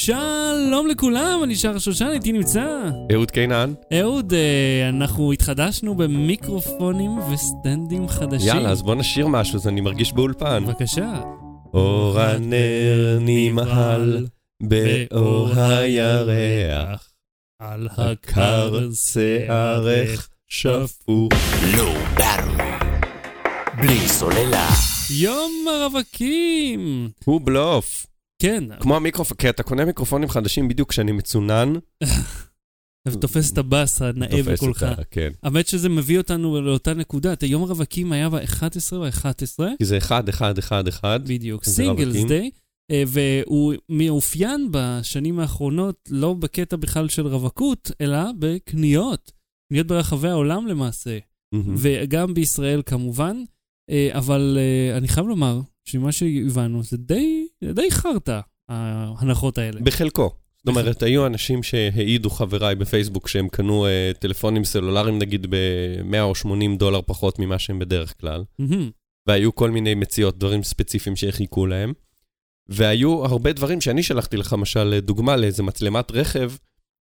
שלום לכולם, אני שר שושן, איתי נמצא. אהוד קינן. אהוד, אה, אנחנו התחדשנו במיקרופונים וסטנדים חדשים. יאללה, אז בוא נשיר משהו, אז אני מרגיש באולפן. בבקשה. אור הנר נמהל באור הירח, על הקר שערך שפוך. לא ברור. בלי סוללה. יום הרווקים! הוא בלוף. כן, כמו המיקרופון, כי אתה קונה מיקרופונים חדשים בדיוק כשאני מצונן. תופס את הבאס הנאה תופס בקולך. כן. האמת שזה מביא אותנו לאותה נקודה. את היום הרווקים היה ב-11 או 11 כי זה אחד, אחד, אחד, אחד. בדיוק, זה סינגלס. דיי, אה, והוא מאופיין בשנים האחרונות לא בקטע בכלל של רווקות, אלא בקניות. קניות ברחבי העולם למעשה. וגם בישראל כמובן, אה, אבל אה, אני חייב לומר שמה שהבנו זה די, די חרטא, ההנחות האלה. בחלקו. זאת אומרת, היו אנשים שהעידו חבריי בפייסבוק שהם קנו אה, טלפונים סלולריים נגיד ב-100 או 80 דולר פחות ממה שהם בדרך כלל. מהמם. והיו כל מיני מציאות, דברים ספציפיים שחיכו להם. והיו הרבה דברים שאני שלחתי לך, למשל, דוגמה לאיזה מצלמת רכב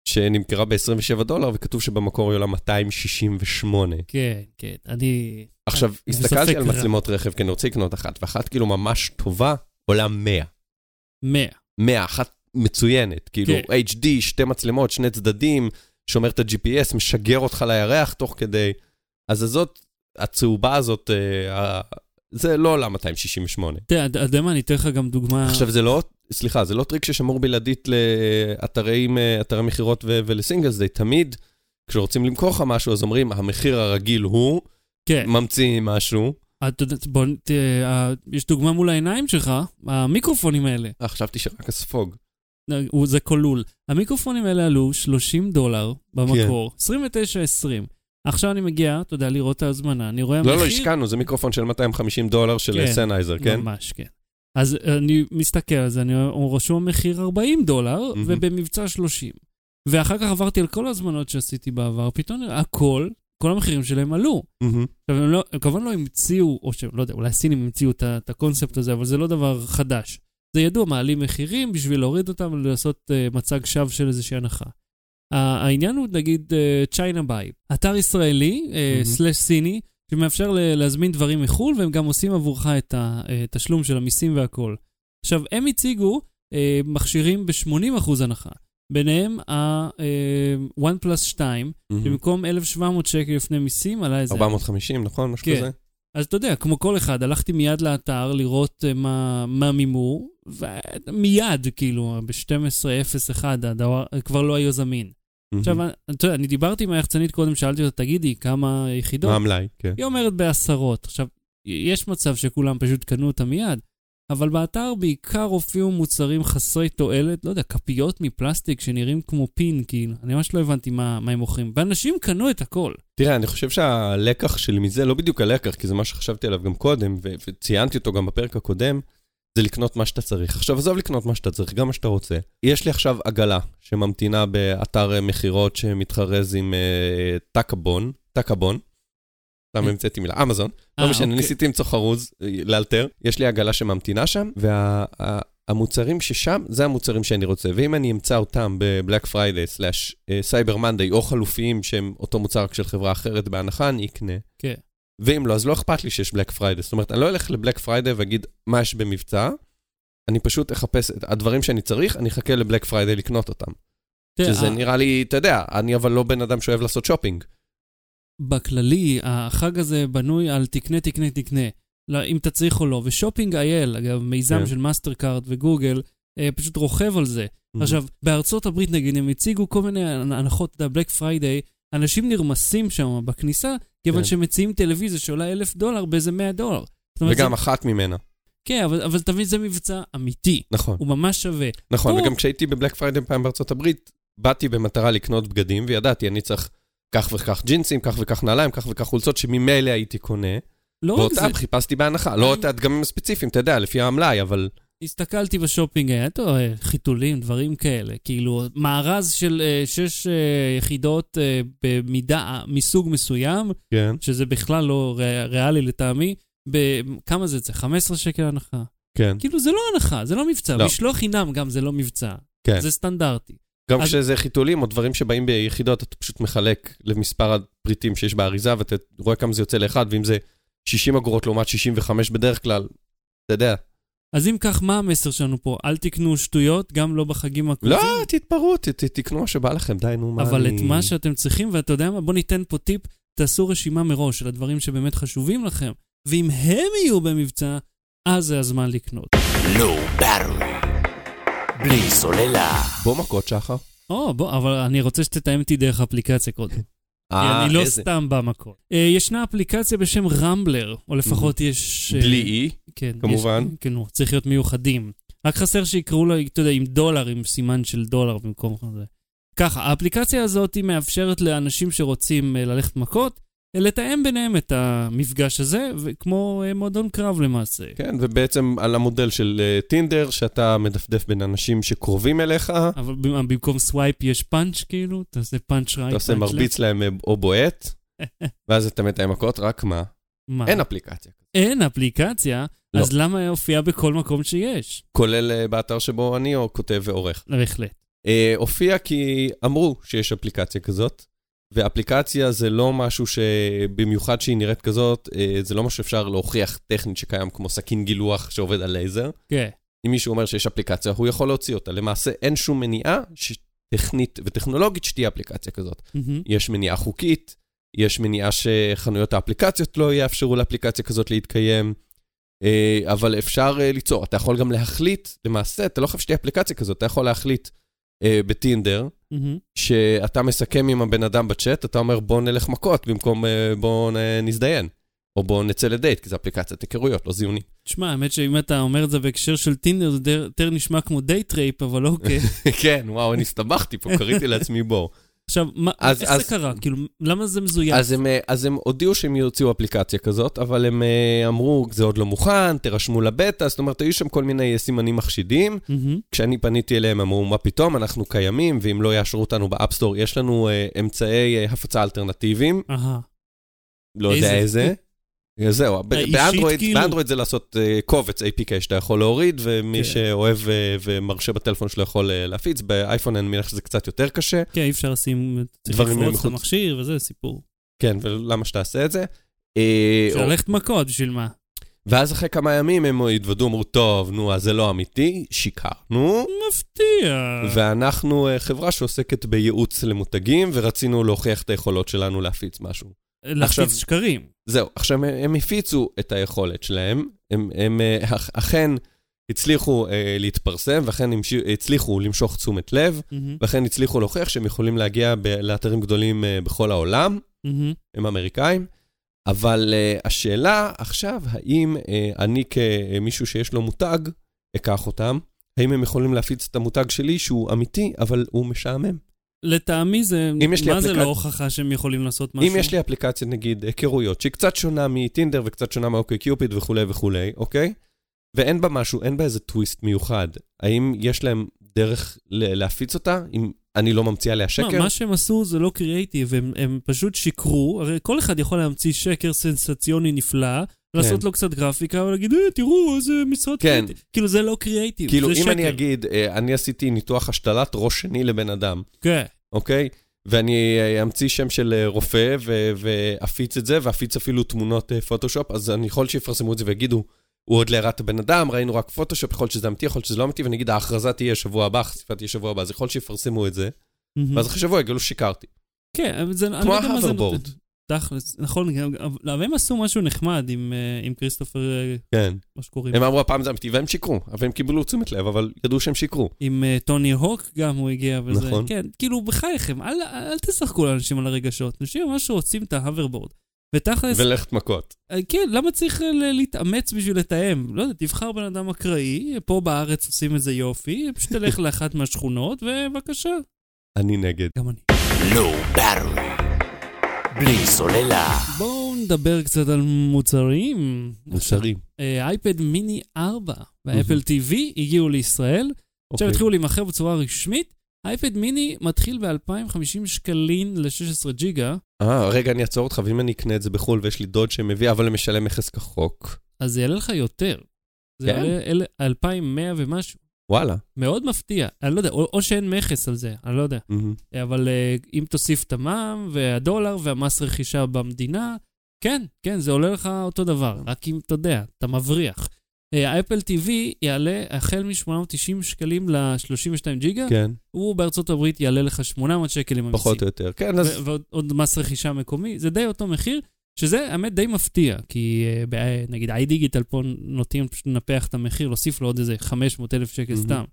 שנמכרה ב-27 דולר, וכתוב שבמקור היא עולה 268. כן, כן, אני... עכשיו, אני הסתכלתי על. מצלמות רכב, כי אני רוצה לקנות אחת, ואחת כאילו ממש טובה, עולה 100. 100. 100, אחת מצוינת. כאילו, כן. HD, שתי מצלמות, שני צדדים, שומר את ה-GPS, משגר אותך לירח תוך כדי. אז הזאת, הצהובה הזאת, אה, ה- זה לא עולה 268. תראה, אתה יודע מה, אני אתן לך גם דוגמה... עכשיו, זה לא, סליחה, זה לא טריק ששמור בלעדית לאתרי אתרי מכירות ו- ול-Singles, זה תמיד, כשרוצים למכור לך משהו, אז אומרים, המחיר הרגיל הוא, כן. ממציאים משהו. אתה יודע, בוא, תראה, אה, יש דוגמה מול העיניים שלך, המיקרופונים האלה, אה, חשבתי שרק הספוג. הוא- זה כלול. המיקרופונים האלה עלו 30 דולר במקור, 29.20. עכשיו אני מגיע, אתה יודע, לראות את ההזמנה, אני רואה לא, המחיר... לא, השקענו, זה מיקרופון של 250 דולר של כן, סנאייזר, כן? ממש, כן. אז אני מסתכל על זה, אני, רשום מחיר 40 דולר. ובמבצע 30. ואחר כך עברתי על כל ההזמנות שעשיתי בעבר, פתאום הכל, כל המחירים שלהם עלו. עכשיו, הם, לא, הם כמובן לא המציאו, או שלא יודע, אולי הסינים המציאו את, הקונספט הזה, אבל זה לא דבר חדש. זה ידוע, מעלים מחירים בשביל להוריד אותם ולעשות uh, מצג שווא של איזושהי הנחה. Uh, העניין הוא, נגיד, צ'יינה ביי, אתר ישראלי, uh, מהמם. סלאש סיני, שמאפשר ל- להזמין דברים מחו"ל, והם גם עושים עבורך את התשלום של המיסים והכול. עכשיו, הם הציגו uh, מכשירים ב-80% הנחה. ביניהם ה-OnePlus 2, מהמם. שבמקום 1,700 שקל לפני מיסים, עלה איזה 450, נכון? משהו כן. כזה? אז אתה יודע, כמו כל אחד, הלכתי מיד לאתר לראות אה, מה, מה מימו, ומיד, כאילו, ב-12.01 הדבר כבר לא היה זמין. עכשיו, מהמם. אתה יודע, אני דיברתי עם היחצנית קודם, שאלתי אותה, תגידי, כמה יחידות? מה המלאי? כן. היא אומרת בעשרות. עכשיו, יש מצב שכולם פשוט קנו אותה מיד, אבל באתר בעיקר הופיעו מוצרים חסרי תועלת, לא יודע, כפיות מפלסטיק שנראים כמו פין, כאילו. אני ממש לא הבנתי מה, מה הם מוכרים. ואנשים קנו את הכל. תראה, אני חושב שהלקח שלי מזה, לא בדיוק הלקח, כי זה מה שחשבתי עליו גם קודם, ו- וציינתי אותו גם בפרק הקודם, זה לקנות מה שאתה צריך. עכשיו, עזוב לקנות מה שאתה צריך, גם מה שאתה רוצה. יש לי עכשיו עגלה שממתינה באתר מכירות שמתחרז עם אה, טקבון, טקבון. סתם אה. המצאתי מילה, אמזון. אה, לא משנה, אוקיי. ניסיתי למצוא חרוז, אה, לאלתר. יש לי עגלה שממתינה שם, והמוצרים ששם, זה המוצרים שאני רוצה. ואם אני אמצא אותם ב-Black Friday slash Cyber Monday, או חלופיים שהם אותו מוצר רק של חברה אחרת בהנחה, אני אקנה. כן. ואם לא, אז לא אכפת לי שיש Black Friday. זאת אומרת, אני לא אלך ל-Black Friday ואגיד מה יש במבצע, אני פשוט אחפש את הדברים שאני צריך, אני אחכה ל-Black Friday לקנות אותם. תראה, שזה נראה לי, אתה יודע, אני אבל לא בן אדם שאוהב לעשות שופינג. בכללי, החג הזה בנוי על תקנה, תקנה, תקנה. לא, אם אתה צריך או לא. ושופינג IL, אגב, מיזם כן. של מאסטר קארד וגוגל, אה, פשוט רוכב על זה. Mm-hmm. עכשיו, בארצות הברית, נגיד, הם הציגו כל מיני הנחות, אתה יודע, Black Friday, אנשים נרמסים שם בכניסה, כיוון כן. שהם מציעים טלוויזיה שעולה אלף דולר באיזה 100 דולר. וגם זה, אחד ממנו. כן, אבל, אבל תבין, זה מבצע אמיתי. נכון. הוא ממש שווה. נכון, פה- וגם כשהייתי ב-Black Friday פעם בארצות הברית, באתי במטרה לקנות בגדים, וידעתי, אני צריך כך וכך ג'ינסים, כך וכך נעליים, כך וכך חולצות, שממילא הייתי קונה, לא רק זה, ואותם חיפשתי בהנחה. לא את הדגמים הספציפיים, אתה יודע, לפי המלאי, אבל... הסתכלתי בשופינג, היה את החיתולים, דברים כאלה. כאילו, מארז של אה, שש אה, יחידות אה, במידה, מסוג מסוים, כן. שזה בכלל לא ריאל-, ריאלי לטעמי, בכמה זה יוצא? 15 שקל הנחה. כן. כאילו, זה לא הנחה, זה לא מבצע. לא. משלוח חינם גם זה לא מבצע. כן. זה סטנדרטי. גם אז- כשזה חיתולים או דברים שבאים ביחידות, אתה פשוט מחלק למספר הפריטים שיש באריזה, ואתה רואה כמה זה יוצא לאחד, ואם זה 60 אגורות לעומת 65 בדרך כלל, אתה יודע. אז אם כך, מה המסר שלנו פה? אל תקנו שטויות, גם לא בחגים הקרובים. לא, תתפרעו, ת- ת- תקנו מה שבא לכם, די, נו, מה אבל אני... את מה שאתם צריכים, ואתה יודע מה, בוא ניתן פה טיפ, תעשו רשימה מראש של הדברים שבאמת חשובים לכם, ואם הם יהיו במבצע, אז זה הזמן לקנות. לא ברור. בלי סוללה. בוא מכות, שחר. או, בוא, אבל אני רוצה שתתאם איתי דרך אפליקציה קודם. כי אה, אני לא סתם במקום. אה, ישנה אפליקציה בשם רמבלר, או לפחות יש... אה, בלי אי, כן, כמובן. כן, נו, צריך להיות מיוחדים. רק חסר שיקראו לו, אתה יודע, עם דולר, עם סימן של דולר במקום זה. ככה, האפליקציה הזאת היא מאפשרת לאנשים שרוצים ללכת מכות, לתאם ביניהם את המפגש הזה, וכמו אה, מועדון קרב למעשה. כן, ובעצם על המודל של אה, טינדר, שאתה מדפדף בין אנשים שקרובים אליך, אבל במ- במקום swipe יש פאנץ' כאילו, אתה עושה punch right. אתה עושה מרביץ להם אה, או בועט, ואז אתה מתאם מכות, רק מה? מה? אין אפליקציה. אין אפליקציה, לא. אז למה הופיע בכל מקום שיש? כולל אה, באתר שבו אני או כותב ועורך. בהחלט. אה, הופיע כי אמרו שיש אפליקציה כזאת, ואפליקציה זה לא משהו שבמיוחד שהיא נראית כזאת, אה, זה לא משהו שאפשר להוכיח טכנית שקיים כמו סכין גילוח שעובד על לייזר. כן. אם מישהו אומר שיש אפליקציה, הוא יכול להוציא אותה. למעשה אין שום מניעה טכנית וטכנולוגית שתהיה אפליקציה כזאת. מהמם. יש מניעה חוקית, יש מניעה שחנויות האפליקציות לא יאפשרו לאפליקציה כזאת להתקיים, אה, אבל אפשר אה, ליצור. אתה יכול גם להחליט, למעשה, אתה לא חייב שתהיה אפליקציה כזאת, אתה יכול להחליט בטינדר, Mm-hmm. שאתה מסכם עם הבן אדם בצ'אט, אתה אומר בוא נלך מכות במקום אה, בוא נזדיין. או בוא נצא לדייט, כי זו אפליקציית היכרויות, לא זיונים. תשמע, האמת שאם אתה אומר את זה בהקשר של טינדר, זה יותר נשמע כמו date rape, אבל אוקיי. כן, וואו, אני הסתבכתי פה, כריתי לעצמי בור. עכשיו, מה- אז- איך אז- זה קרה? כאילו, למה זה מזויף? אז הם, אה, אז הם הודיעו שהם יוציאו אפליקציה כזאת, אבל הם אה, אמרו, זה עוד לא מוכן, תירשמו לבטא, זאת אומרת, היו שם כל מיני אה, סימנים מחשידים. Mm-hmm. כשאני פניתי אליהם, אמרו, מה פתאום, אנחנו קיימים, ואם לא יאשרו אותנו ב-App Store, יש לנו אה, אמצעי אה, הפצה אלטרנטיביים, אהה. לא יודע איזה? אה, זהו, באנדרואיד, כאילו? באנדרואיד זה לעשות אה, קובץ APK שאתה יכול להוריד, ומי כן. שאוהב אה, ומרשה בטלפון שלו יכול להפיץ. באייפון אני מניח שזה קצת יותר קשה. כן, אי אפשר לשים, צריך לפרוץ את. המכשיר וזה סיפור. כן, ולמה שתעשה את זה? אפשר ללכת מכות, בשביל מה? ואז אחרי כמה ימים הם התוודו, אמרו, טוב, נו, אז זה לא אמיתי, שיקרנו. מפתיע. ואנחנו חברה שעוסקת בייעוץ למותגים, ורצינו להוכיח את היכולות שלנו להפיץ משהו. להפיץ שקרים. זהו, עכשיו הם- הפיצו את היכולת שלהם, הם, הם אה, אכ- אכן הצליחו אה, להתפרסם, ואכן המש- הצליחו למשוך תשומת לב, מהמם. ואכן הצליחו להוכיח שהם יכולים להגיע ב- לאתרים גדולים אה, בכל העולם, מהמם. הם אמריקאים. אבל uh, השאלה עכשיו, האם uh, אני כמישהו שיש לו מותג, אקח אותם? האם הם יכולים להפיץ את המותג שלי שהוא אמיתי, אבל הוא משעמם? לטעמי זה, מה זה אפליקצ- לא הוכחה שהם יכולים לעשות משהו? אם יש לי אפליקציה, נגיד, היכרויות, שהיא קצת שונה מטינדר וקצת שונה מאוקיי קיופיד וכולי וכולי, אוקיי? ואין בה משהו, אין בה איזה טוויסט מיוחד. האם יש להם דרך להפיץ אותה? אם אני לא ממציא עליה מה, שקר? מה שהם עשו זה לא קריאייטיב, הם, הם פשוט שיקרו, הרי כל אחד יכול להמציא שקר סנסציוני נפלא, לעשות לו קצת גרפיקה ולהגיד, אה, תראו, איזה משרד כן. קריאייטיב. כאילו, זה לא קריאייטיב, כאילו, אם. אני אגיד, אה, אני עשיתי ניתוח השתלת ראש שני לבן אדם, כן. אוקיי? ואני אה, אמציא שם של אה, רופא ואפיץ את זה, ואפיץ אפילו תמונות פוטושופ, אז אני יכול שיפרסמו את זה ויגידו, הוא עוד לא הראה את הבן אדם, ראינו רק פוטושופ, יכול שזה אמיתי, יכול שזה לא אמיתי, ואני אגיד, ההכרזה תהיה שבוע הבא, החשיפה תהיה שבוע הבא, אז יכול שיפרסמו את זה. ואז אחרי שבוע יגלו ששיקרתי. כן, אבל זה... כמו לא תכלס, נכון, אבל הם עשו משהו נחמד עם, אה, עם כריסטופר, אה, כן. מה שקוראים, הם אמרו, הפעם זה אמיתי, והם שיקרו, אבל הם קיבלו תשומת לב, אבל ידעו שהם שיקרו. עם אה, טוני הוק גם הוא הגיע וזה. נכון. כן, כאילו, בחייכם, אל, אל תשחקו לאנשים על הרגשות. אנשים ממש רוצים את ההאברבורד. ותכלס, ולכת מכות. כן, למה צריך להתאמץ בשביל לתאם? לא יודע, תבחר בן אדם אקראי, פה בארץ עושים את זה יופי, פשוט תלך לאחת מהשכונות, ובבקשה. אני נגד. גם אני. בלי סוללה. בואו נדבר קצת על מוצרים. מוצרים. אה, אייפד מיני 4 ואפל TV הגיעו לישראל. עכשיו אוקיי. התחילו להימכר בצורה רשמית. אייפד מיני מתחיל ב-250 שקלים ל-16 ג'יגה, אה, רגע, אני אעצור אותך, ואם אני אקנה את זה בחו"ל ויש לי דוד שמביא, אבל משלם מכס כחוק. אז זה יעלה לך יותר. זה כן? יעלה אל- 2,100 ומשהו. וואלה. מאוד מפתיע. אני לא יודע, או, או שאין מכס על זה, אני לא יודע. מהמם. אבל uh, אם תוסיף את המע"מ והדולר והמס רכישה במדינה, כן, כן, זה עולה לך אותו דבר, רק אם אתה יודע, אתה מבריח. אה, האפל TV יעלה החל מ-890 שקלים ל-32 ג'יגה, כן, הוא בארצות הברית יעלה לך 800 שקל עם המיסים. פחות או יותר. כן, אז... ועוד עוד מס רכישה מקומי, זה די אותו מחיר, שזה האמת די מפתיע, כי ב- נגיד איי דיגיטל פה נוטים פשוט לנפח את המחיר, להוסיף לו עוד איזה 500 אלף שקל מהמם. סתם.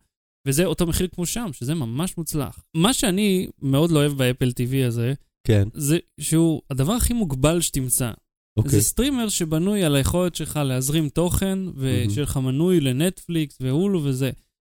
וזה אותו מחיר כמו שם, שזה ממש מוצלח. מה שאני מאוד לא אוהב באפל TV הזה, כן, זה שהוא הדבר הכי מוגבל שתמצא. אוקיי. זה סטרימר שבנוי על היכולת שלך להזרים תוכן, ושיהיה לך מנוי לנטפליקס והולו וזה.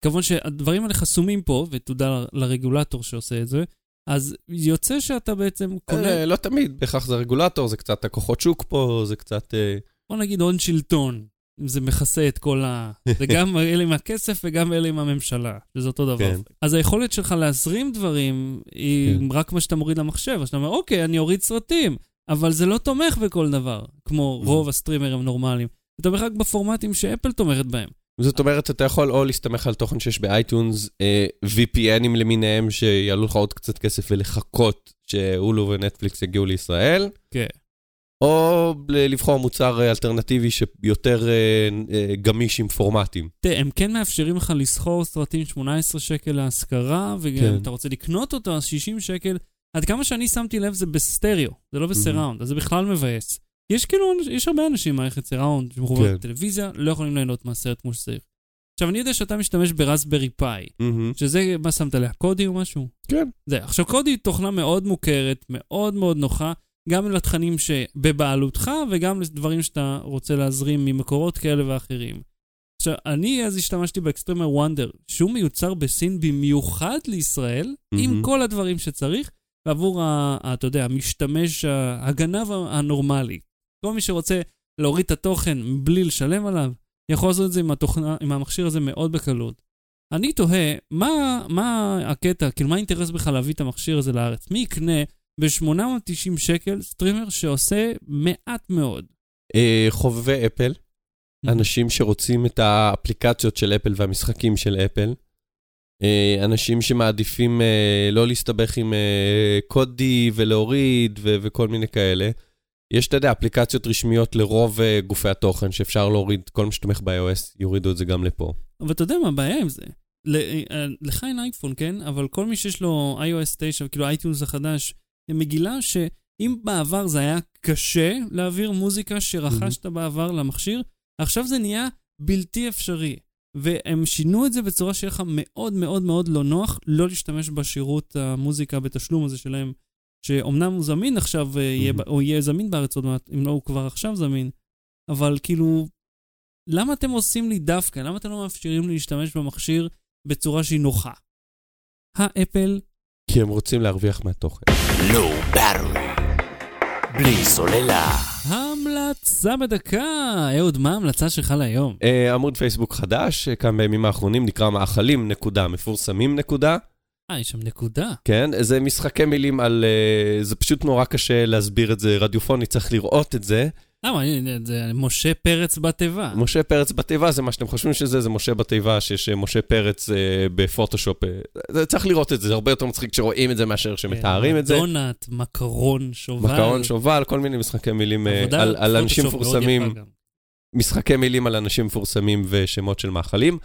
כמובן שהדברים האלה חסומים פה, ותודה לרגולטור שעושה את זה, אז יוצא שאתה בעצם קונה, אה, לא תמיד, בהכרח זה הרגולטור, זה קצת הכוחות שוק פה, זה קצת... אה, בוא נגיד הון שלטון, אם זה מכסה את כל ה... זה גם אלה עם הכסף וגם אלה עם הממשלה, שזה אותו דבר. כן. אז היכולת שלך להזרים דברים היא כן. רק מה שאתה מוריד למחשב, אז אתה אומר, אוקיי, אני אוריד סרטים, אבל זה לא תומך בכל דבר, כמו Mhm. רוב ה-streamers הנורמליים. זה תומך רק בפורמטים שאפל תומכת בהם. זאת אומרת, אתה יכול או להסתמך על תוכן שיש ב-iTunes, אה, VPNים למיניהם שיעלו לך עוד קצת כסף ולחכות ש-Hulu ו-Netflix יגיעו לישראל, כן. או לבחור מוצר אה, אלטרנטיבי שיותר אה, אה, גמיש עם פורמטים. תראה, הם כן מאפשרים לך לשכור סרטים 18 שקל להשכרה, וגם כן. אם אתה רוצה לקנות אותו, אז 60 שקל. עד כמה שאני שמתי לב, זה בסטריאו, זה לא ב-surround, אז זה בכלל מבאס. יש כאילו, יש הרבה אנשים עם מערכת surround שמחוברים כן. לטלוויזיה, לא יכולים ליהנות מהסרט כמו שצריך. עכשיו, אני יודע שאתה משתמש ב-Raspberry Pi, Mm-hmm. שזה, מה שמת עליה? Kodi או משהו? כן. זה. עכשיו, Kodi היא תוכנה מאוד מוכרת, מאוד מאוד נוחה, גם לתכנים שבבעלותך וגם לדברים שאתה רוצה להזרים ממקורות כאלה ואחרים. עכשיו, אני אז השתמשתי ב-Xtreamer Wonder, שהוא מיוצר בסין במיוחד לישראל, עם Mm-hmm. כל הדברים שצריך, ועבור, ה, אתה יודע, המשתמש, הגנב הנורמלי. כל מי שרוצה להוריד את התוכן בלי לשלם עליו, יכול לעשות את זה עם, התוכנה, עם המכשיר הזה מאוד בקלות. אני תוהה, מה, מה הקטע, כאילו, מה האינטרס בכלל להביא את המכשיר הזה לארץ? מי יקנה ב-890 שקל streamer שעושה מעט מאוד? אה, חובבי אפל, אנשים שרוצים את האפליקציות של אפל והמשחקים של אפל, אה, אנשים שמעדיפים אה, לא להסתבך עם אה, Kodi ולהוריד וכל מיני כאלה. יש, אתה יודע, אפליקציות רשמיות לרוב אה, גופי התוכן שאפשר להוריד, כל מה שתומך ב-iOS, יורידו את זה גם לפה. אבל אתה יודע מה הבעיה עם זה? אה, לך אין אייפון, כן? אבל כל מי שיש לו iOS 9, כאילו iTunes החדש, מגילה שאם בעבר זה היה קשה להעביר מוזיקה שרכשת בעבר למכשיר, עכשיו זה נהיה בלתי אפשרי. והם שינו את זה בצורה שיהיה לך מאוד מאוד מאוד לא נוח לא להשתמש בשירות המוזיקה בתשלום הזה שלהם, שאומנם הוא זמין עכשיו, אה, יהיה או יהיה זמין בארץ עוד מעט, אם לא הוא כבר עכשיו זמין, אבל כאילו, למה אתם עושים לי דווקא? למה אתם לא מאפשרים לי להשתמש במכשיר בצורה שהיא נוחה? האפל, כי הם רוצים להרוויח מהתוכן. Low Battery. בלי סוללה. המלצה בדקה. אהוד, מה ההמלצה שלך להיום? אה, עמוד פייסבוק חדש, אה, כאן בימים האחרונים, נקרא מאכלים, נקודה, מפורסמים, נקודה. אה, יש שם נקודה. כן, זה משחקי מילים על... אה, זה פשוט נורא קשה להסביר את זה רדיופוני, צריך לראות את זה. למה, זה משה פרץ בתיבה. משה פרץ בתיבה זה מה שאתם חושבים שזה, זה משה בתיבה, שיש אה, משה פרץ אה, בפוטושופ. אה, צריך לראות את זה, זה הרבה יותר מצחיק כשרואים את זה מאשר שמתארים את זה. דונט, מקרון, שובל. מקרון שובל, כל מיני משחקי מילים אה, עבודה על, על אנשים מפורסמים. משחקי מילים על אנשים מפורסמים ושמות של מאכלים.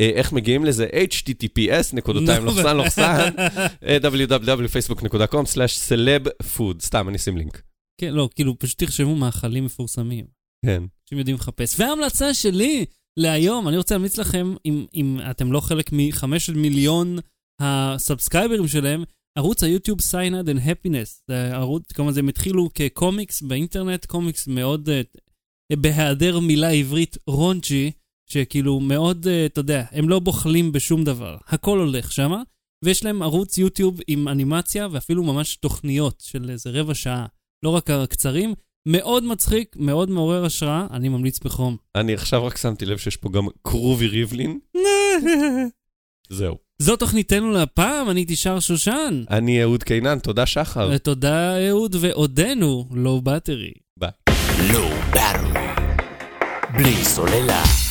אה, איך מגיעים לזה? https נקודותיים נו, לוחסן לוחסן אה, www.facebook.com/celebfood. סתם, אני אשים לינק. כן, לא, כאילו, פשוט תרשמו מאכלים מפורסמים. כן. שהם יודעים לחפש. וההמלצה שלי להיום, אני רוצה להמליץ לכם, אם, אם אתם לא חלק מחמשת מיליון הסאבסקרייברים שלהם, ערוץ היוטיוב Cyanide and Happiness. זה ערוץ, כלומר, הם התחילו כקומיקס באינטרנט, קומיקס מאוד, אה, בהיעדר מילה עברית, raunchy, שכאילו מאוד, uh, אתה יודע, הם לא בוחלים בשום דבר. הכל הולך שמה, ויש להם ערוץ יוטיוב עם אנימציה ואפילו ממש תוכניות של איזה רבע שעה. לא רק הקצרים, מאוד מצחיק, מאוד מעורר השראה, אני ממליץ בחום. אני עכשיו רק שמתי לב שיש פה גם קרובי ריבלין. זהו. זו תוכניתנו להפעם, אני הייתי שר שושן. אני אהוד קינן, תודה שחר. ותודה אהוד, ועודנו, לואו בטרי. ביי. Low Battery. בלי סוללה.